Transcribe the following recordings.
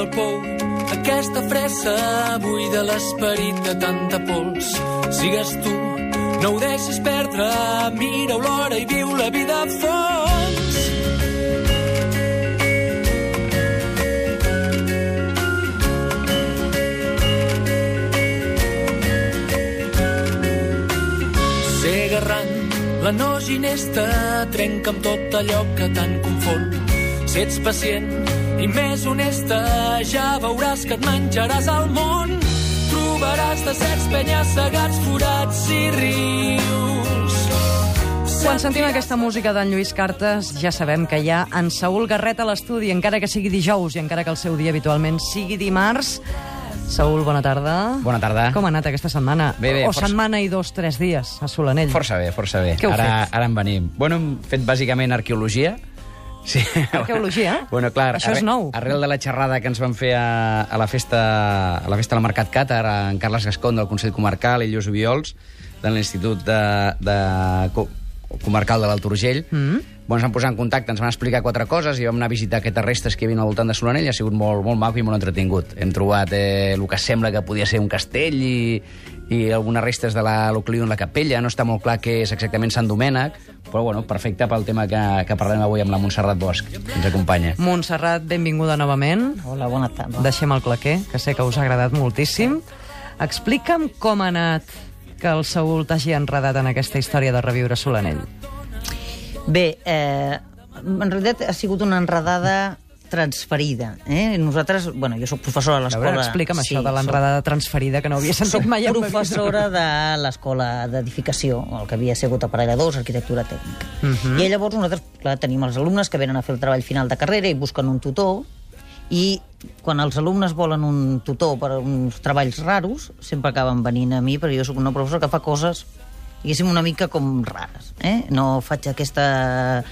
del pou, aquesta fressa buida l'esperit de tanta pols. Sigues tu, no ho deixis perdre, mira l'hora i viu la vida a fons. Ser garrant, la no ginesta trenca amb tot allò que tant confon. Si ets pacient i més honesta, ja veuràs que et menjaràs al món. Trobaràs deserts, penyes, segats, forats i rius. Quan sentim aquesta música d'en Lluís Cartes, ja sabem que hi ha en Saúl Garret a l'estudi, encara que sigui dijous i encara que el seu dia habitualment sigui dimarts. Saúl, bona tarda. Bona tarda. Com ha anat aquesta setmana? Bé, bé, o força- setmana i dos, tres dies a Solanell. Força bé, força bé. Què heu ara, fet? ara en venim. Bueno, hem fet bàsicament arqueologia. Sí. Arqueologia? bueno, clar, Això és nou. Arrel de la xerrada que ens van fer a, a la festa a la festa del Mercat Càtar, en Carles Gascon del Consell Comarcal i Lluís Ubiols de l'Institut de, de Co- Comarcal de l'Alt Urgell. Mm. Bueno, ens van posar en contacte, ens van explicar quatre coses i vam anar a visitar aquestes restes que hi havia al voltant de Solanell i ha sigut molt, molt maco i molt entretingut. Hem trobat eh, el que sembla que podia ser un castell i, i algunes restes de la, li diuen la capella. No està molt clar què és exactament Sant Domènec, però bueno, perfecte pel tema que, que parlarem avui amb la Montserrat Bosch, que ens acompanya. Montserrat, benvinguda novament. Hola, bona tarda. Deixem el claquer, que sé que us ha agradat moltíssim. Explica'm com ha anat que el Saúl t'hagi enredat en aquesta història de reviure Solanell. Bé, eh, en realitat ha sigut una enredada transferida. Eh? Nosaltres, bueno, jo sóc professora a l'escola... explica'm sí, això de l'enredada transferida, que no havia sentit Soc mai vida. professora de l'escola d'edificació, el que havia sigut aparelladors, arquitectura tècnica. Mhm. I llavors nosaltres, clar, tenim els alumnes que venen a fer el treball final de carrera i busquen un tutor, i quan els alumnes volen un tutor per a uns treballs raros, sempre acaben venint a mi, perquè jo sóc una professora que fa coses, diguéssim, una mica com rares. Eh? No faig aquesta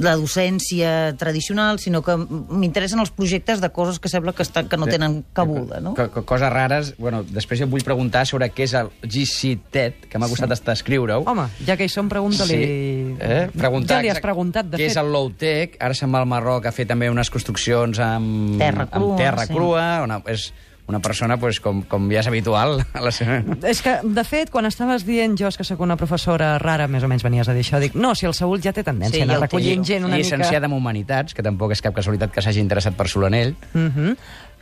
la docència tradicional, sinó que m'interessen els projectes de coses que sembla que, estan, que no tenen cabuda, no? Co co coses rares. Bueno, després jo et vull preguntar sobre què és el GC-TET, que m'ha costat estar escriure-ho. Home, ja que hi som, pregunta-li... Sí, eh? Preguntar ja li has preguntat, de què fet. és el low-tech. Ara se'n va al Marroc a fer també unes construccions amb... Terra crua, Amb terra sí. crua. Una, és una persona, pues, com, com ja és habitual. A la seva... És que, de fet, quan estaves dient jo que sóc una professora rara, més o menys venies a dir això, dic, no, si el Saúl ja té tendència Sí, a anar recollint gent una llicenciada mica... en Humanitats, que tampoc és cap casualitat que s'hagi interessat per Solanell. Uh -huh.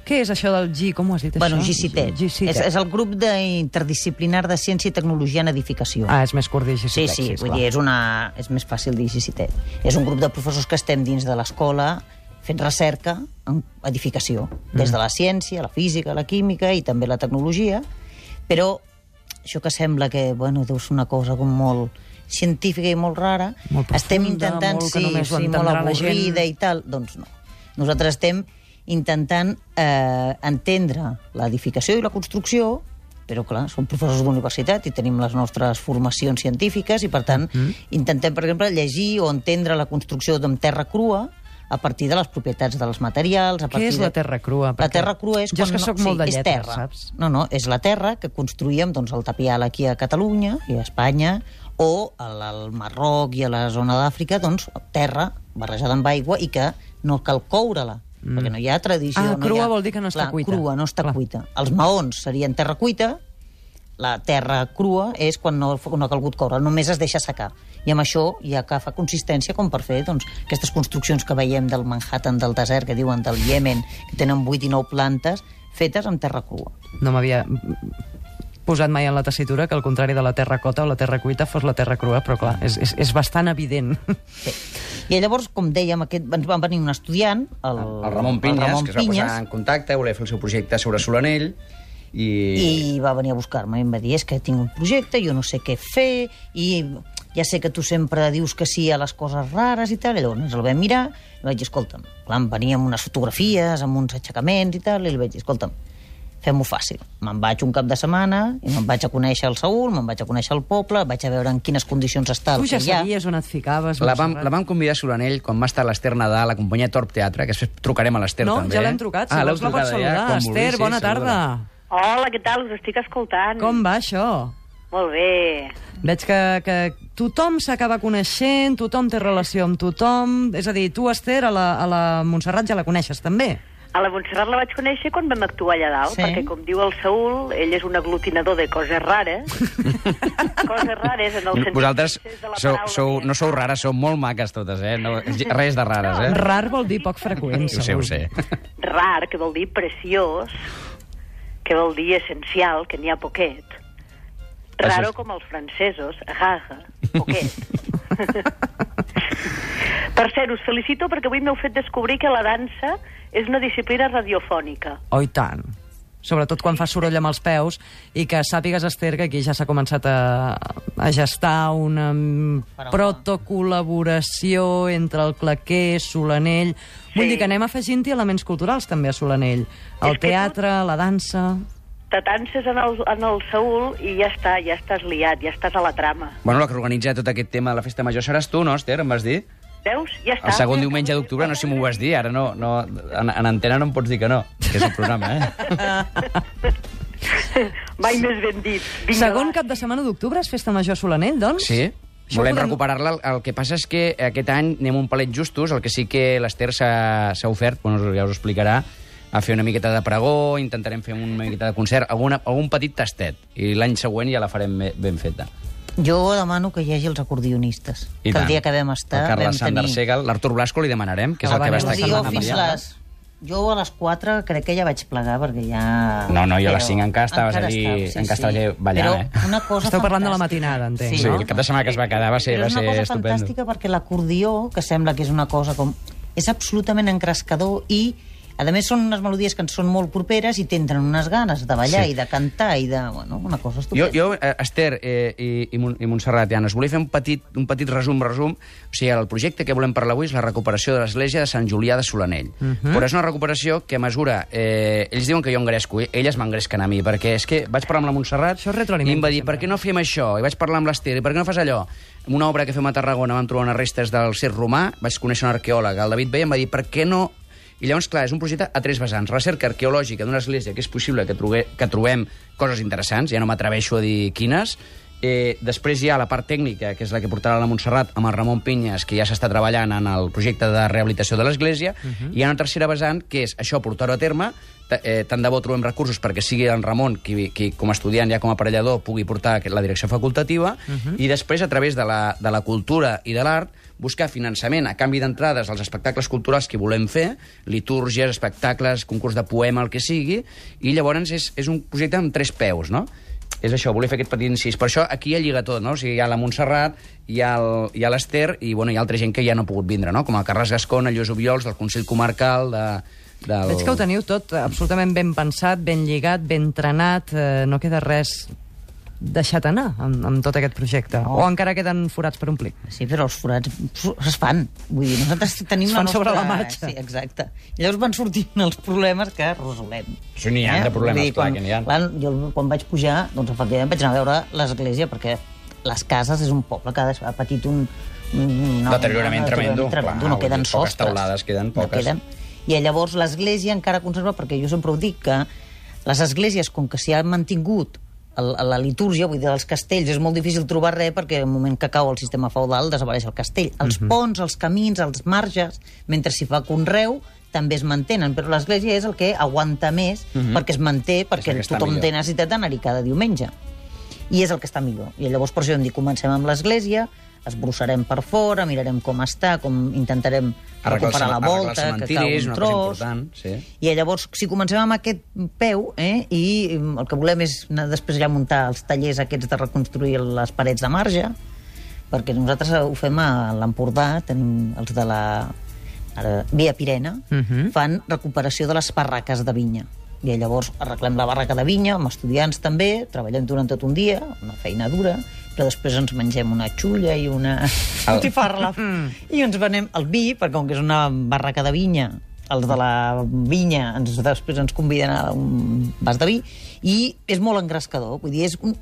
Què és això del G? Com ho has dit, Bueno, això? GCITET. GCITET. És, és el grup d'interdisciplinar de ciència i tecnologia en edificació. Ah, és més curt dir sí, GCITET. sí, vull dir, és, una, és més fàcil dir GCITET. És un grup de professors que estem dins de l'escola fent recerca en edificació, des de la ciència, la física, la química i també la tecnologia, però això que sembla que, bueno, deu ser una cosa com molt científica i molt rara, Molt estem profunda, intentant, molt sí, sí, molt avorrida i tal, doncs no. Nosaltres estem intentant eh, entendre l'edificació i la construcció, però clar, som professors d'universitat i tenim les nostres formacions científiques i per tant Mm. intentem, per exemple, llegir o entendre la construcció amb terra crua a partir de les propietats dels materials. A Què és de... la terra crua? La Perquè terra crua és... Jo és que sóc molt de és lletres, terra. saps? No, no, és la terra que construïem doncs, el tapial aquí a Catalunya i a Espanya o al, al Marroc i a la zona d'Àfrica, doncs, terra barrejada amb aigua i que no cal coure-la, mm. perquè no hi ha tradició. Ah, no crua hi ha... vol dir que no està Clar, cuita. crua, no està Clar. cuita. Els maons serien terra cuita, la terra crua és quan no, no ha calgut coure, només es deixa secar. I amb això ja agafa consistència com per fer doncs, aquestes construccions que veiem del Manhattan, del desert, que diuen del Yemen, que tenen 8 i 9 plantes, fetes amb terra crua. No m'havia posat mai en la tessitura que al contrari de la terra cota o la terra cuita fos la terra crua, però clar, és, és, és bastant evident. Sí. I llavors, com dèiem, aquest, ens va venir un estudiant, el, El Ramon Pinyes, el Ramon que es va Pinyes, posar en contacte, volia fer el seu projecte sobre Solanell, i... i va venir a buscar-me i em va dir, és que tinc un projecte, jo no sé què fer, i ja sé que tu sempre dius que sí a les coses rares i tal, i llavors ens el vam mirar, i vaig dir, escolta'm, clar, em venia amb unes fotografies, amb uns aixecaments i tal, i li vaig dir, escolta'm, fem-ho fàcil. Me'n vaig un cap de setmana i me'n vaig a conèixer el Saúl, me'n vaig a conèixer el poble, vaig a veure en quines condicions està el tu ja que hi ha. sabies on et ficaves, La vam, la vam convidar a Solanell quan va estar l'Ester Nadal, la companyia Torp Teatre, que després trucarem a l'Ester No, també. ja l'hem trucat, si ah, vols la pots ja, saludar. quan Esther, vulguis, sí, bona tarda. saluda. Hola, què tal? Us estic escoltant. Com va això? Molt bé. Veig que, que tothom s'acaba coneixent, tothom té relació amb tothom... És a dir, tu, Esther, a la, a la Montserrat ja la coneixes també. A la Montserrat la vaig conèixer quan vam actuar allà dalt, Sí? perquè, com diu el Saúl, ell és un aglutinador de coses rares. coses rares en el sentit... Vosaltres de la sou, sou, no sou rares, sou molt maques totes, eh? No, res de rares, eh? Rar vol dir poc freqüent, Ho sé, ho sé. Rar, que vol dir preciós, que vol dir essencial, que n'hi ha poquet. Raro com els francesos, rare, poquet. per cert, us felicito perquè avui m'heu fet descobrir que la dansa és una disciplina radiofònica. Oh, tant. Sobretot quan fa soroll amb els peus i que sàpigues, Esther, que aquí ja s'ha començat a, a gestar una mm, protocol·laboració entre el claquer, Solanell... Vull Sí. dir que anem afegint-hi elements culturals també a Solanell. El teatre, la dansa... Te tances en el, en el Saúl i ja està, ja estàs liat, ja estàs a la trama. Bueno, la que organitza tot aquest tema de la festa major seràs tu, no, Esther? Em vas dir? Veus? Ja està. El segon diumenge d'octubre, no sé si m'ho vas dir, ara no, no, en, en antena no em pots dir que no, que és el programa, eh? Mai més ben dit. Vinga, Segon va. cap de setmana d'octubre és festa major Solanell, doncs? Sí, Això volem podem- recuperar-la. El, que passa és que aquest any anem un palet justos, el que sí que l'Ester s'ha s'ha ofert, bueno, ja us ho explicarà, a fer una miqueta de pregó, intentarem fer una miqueta de concert, alguna, algun petit tastet, i l'any següent ja la farem be- ben feta. Jo demano que hi hagi els acordionistes. I que tant. el dia que vam estar El Carles Sander tenir... Segal, l'Artur Blasco li demanarem, que és Ah, el que va estar sí, Jo fins les... Jo a les 4 crec que ja vaig plegar, perquè ja... No, no, jo a les Però cinc encara estaves encara allí- estava, encara estaves allí ballant, Però eh? una cosa Esteu parlant de la matinada, entenc, Sí, no? el cap de setmana que es va quedar va ser, Però va és una ser cosa estupendo. fantàstica perquè l'acordió, que sembla que és una cosa com... És absolutament encrescador i, a més, són unes melodies que ens són molt properes i tindran unes ganes de ballar Sí. i de cantar i de... Bueno, una cosa Jo, estupenda. jo eh, Esther eh, i, i, Mon- i Montserrat, ja, us volia fer un petit, un petit resum, resum. O sigui, el projecte que volem parlar avui és la recuperació de l'església de Sant Julià de Solanell. Uh -huh. Però és una recuperació que mesura... Eh, ells diuen que jo engresco, eh, elles m'engresquen a mi, perquè és que vaig parlar amb la Montserrat Això i retroalimenta em va dir, sempre. per què no fem això? I vaig parlar amb l'Esther, i per què no fas allò? En una obra que fem a Tarragona vam trobar unes restes del Cir Romà, vaig conèixer un arqueòleg, el David Bey, em va dir, per què no i llavors, clar, és un projecte a tres vessants. Recerca arqueològica d'una església que és possible que, trobe, que trobem coses interessants, ja no m'atreveixo a dir quines. Eh, després hi ha la part tècnica, que és la que portarà la Montserrat amb el Ramon Pinyes, que ja s'està treballant en el projecte de rehabilitació de l'església. Uh -huh. I hi ha una tercera vessant, que és això, portar-ho a terme. Eh, tant de bo trobem recursos perquè sigui en Ramon qui, qui com a estudiant, ja com a aparellador, pugui portar la direcció facultativa uh -huh. i després, a través de la, de la cultura i de l'art, buscar finançament a canvi d'entrades als espectacles culturals que volem fer, litúrgies, espectacles, concurs de poema, el que sigui, i llavors és, és un projecte amb tres peus, no? És això, volia fer aquest petit incís. Per això aquí ja lliga tot, no? O sigui, hi ha la Montserrat, hi ha el- hi ha l'Ester i, bueno, hi ha altra gent que ja no ha pogut vindre, no? Com el Carles Gascon, el Lluís Obiols, del Consell Comarcal, de, del... Veig que ho teniu tot absolutament ben pensat, ben lligat, ben entrenat, eh, no queda res deixat anar amb, amb tot aquest projecte. No. O encara queden forats per omplir. Sí, però els forats es fan. Vull dir, nosaltres tenim Es la nostra... sobre la marxa. Sí, exacte. I llavors van sortint els problemes que resolem. Sí, n'hi ha de problemes, dir, clar quan, que n'hi ha. Clar, jo quan vaig pujar, doncs efectivament vaig anar a veure l'església, perquè les cases és un poble que ha patit un... un no, Deteriorament un tremendo, clar, no queden dir, poques sostres. teulades queden, No poques. queden. I llavors l'església encara conserva, perquè jo sempre ho dic, que les esglésies, com que s'hi ha mantingut la litúrgia, vull dir, els castells, és molt difícil trobar res perquè al moment que cau el sistema feudal desapareix el castell. Els Mhm. ponts, els camins, els marges, mentre s'hi fa conreu, també es mantenen, però l'església és el que aguanta més perquè es manté, perquè Mhm. el que està tothom millor. té necessitat d'anar-hi cada diumenge. I és el que està millor. I llavors per això hem dit, comencem amb l'església, esbrossarem per fora, mirarem com està, com intentarem Arreglar recuperar la volta, que cau un tros... important, sí. I llavors, si comencem amb aquest peu, eh, i mm, el que volem és anar després allà a muntar els tallers aquests de reconstruir les parets de marge, perquè nosaltres ho fem a l'Empordà, tenim els de la ara, Via Pirena, Mhm. fan recuperació de les barraques de vinya. I llavors arreglem la barraca de vinya amb estudiants també, treballem durant tot un dia, una feina dura, però després ens mengem una xulla i una botifarra i ens venem el vi, perquè com que és una barraca de vinya, els de la vinya ens, després ens conviden a un vas de vi, i és molt engrescador, vull dir, és, un,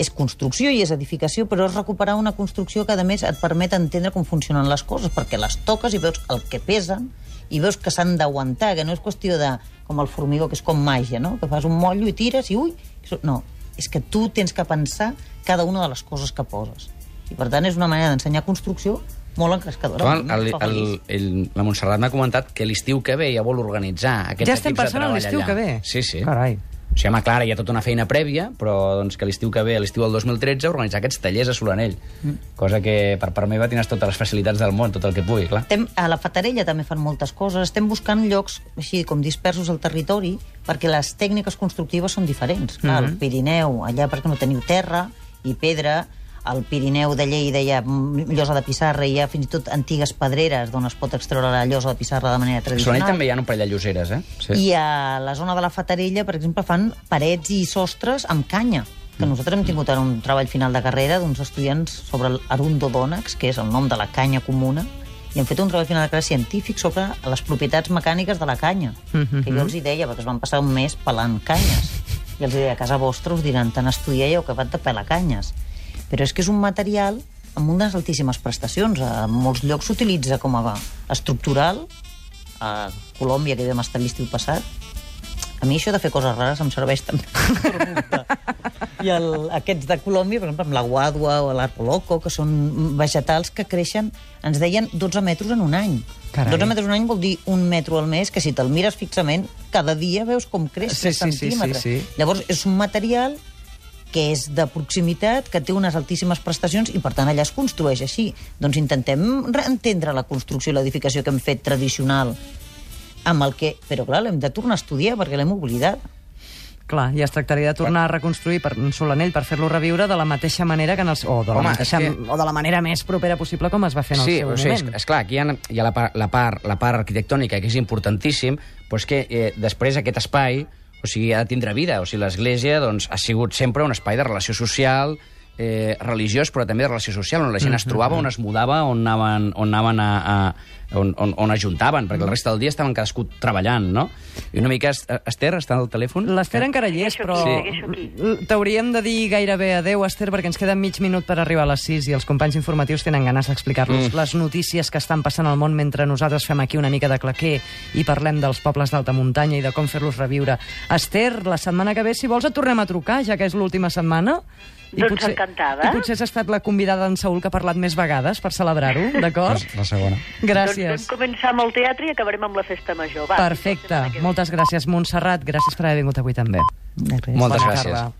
és construcció i és edificació, però és recuperar una construcció que, a més, et permet entendre com funcionen les coses, perquè les toques i veus el que pesen, i veus que s'han d'aguantar, que no és qüestió de, com el formigó, que és com màgia, no? que fas un motllo i tires i ui... No, és que tu tens que pensar cada una de les coses que poses. I per tant és una manera d'ensenyar construcció molt encrescadora. Em el, el, el, la Montserrat m'ha comentat que l'estiu que ve ja vol organitzar aquests Ja estem equips de pensant en treball l'estiu allà. que ve? Sí, sí. Carai. O sigui, home, clar, hi ha tota una feina prèvia, però doncs, que l'estiu que ve, l'estiu del 2013, organitzar aquests tallers a Solanell. Mm. Cosa que per part meva tindràs totes les facilitats del món, tot el que pugui, clar. Estem, a la Fatarella també fan moltes coses. Estem buscant llocs així com dispersos al territori perquè les tècniques constructives són diferents. Clar, Mhm. El Pirineu, allà perquè no teniu terra i pedra, al Pirineu de Lleida hi ha mm, llosa de pissarra i hi ha fins i tot antigues pedreres d'on es pot extreure la llosa de pissarra de manera A tradicional. Solanell també hi ha un parell de lloseres, eh? Sí. I a la zona de la Fatarella, per exemple, fan parets i sostres amb canya que nosaltres hem tingut ara un treball final de carrera d'uns estudiants sobre el Arundodònax, que és el nom de la canya comuna, i hem fet un treball final de carrera científic sobre les propietats mecàniques de la canya, que jo els hi deia, perquè es van passar un mes pelant canyes. I els deia, a casa vostra us diran, tant estudiar i heu acabat de pelar canyes. Però és que és un material amb unes altíssimes prestacions. A molts llocs s'utilitza com a estructural, a Colòmbia, que vam estar l'estiu passat, a mi això de fer coses rares em serveix també. I el, aquests de Colòmbia, per exemple, amb la guadua o l'arpo loco, que són vegetals que creixen, ens deien 12 metres en un any. Carai. 12 metres en un any vol dir un metro al mes, que si te'l mires fixament, cada dia veus com creix Sí, 3 sí, sí, sí, centímetres. sí. Llavors, és un material que és de proximitat, que té unes altíssimes prestacions i, per tant, allà es construeix així. Doncs intentem entendre la construcció i l'edificació que hem fet tradicional amb el que... Però, clar, l'hem de tornar a estudiar perquè l'hem oblidat. Clar, i es tractaria de tornar a reconstruir per un Solanell per fer-lo reviure de la mateixa manera que en els, o, de la Home, mateixa, que- o de la manera més propera possible com es va fer en el sí, seu o sigui, és, moment. és clar, aquí hi ha, hi ha la, part, la, part, la part arquitectònica, que és importantíssim, però és que eh, després aquest espai o sigui, ha de tindre vida. O sigui, l'Església doncs, ha sigut sempre un espai de relació social, eh, religiós, però també de relació social, on la gent es trobava, on es mudava, on anaven, on anaven a, a, on, on, on ajuntaven, perquè el resta del dia estaven cadascú treballant, no? I una mica... Es- Esther, està al telèfon? L'Ester encara hi és, però l- t'hauríem de dir gairebé adeu, Esther, perquè ens queda mig minut per arribar a les 6 i els companys informatius tenen ganes d'explicar-los Mm. les notícies que estan passant al món mentre nosaltres fem aquí una mica de claquer i parlem dels pobles d'alta muntanya i de com fer-los reviure. Esther, la setmana que ve, si vols, et tornem a trucar, ja que és l'última setmana. Doncs encantada. I potser has estat la convidada en Saúl que ha parlat més vegades per celebrar-ho, d'acord? La segona. Gràcies. Doncs vam començar amb el teatre i acabarem amb la festa major. Va, Perfecte. la. Moltes gràcies, Montserrat. Gràcies per haver vingut avui també. De res. Moltes Bona gràcies. tarda.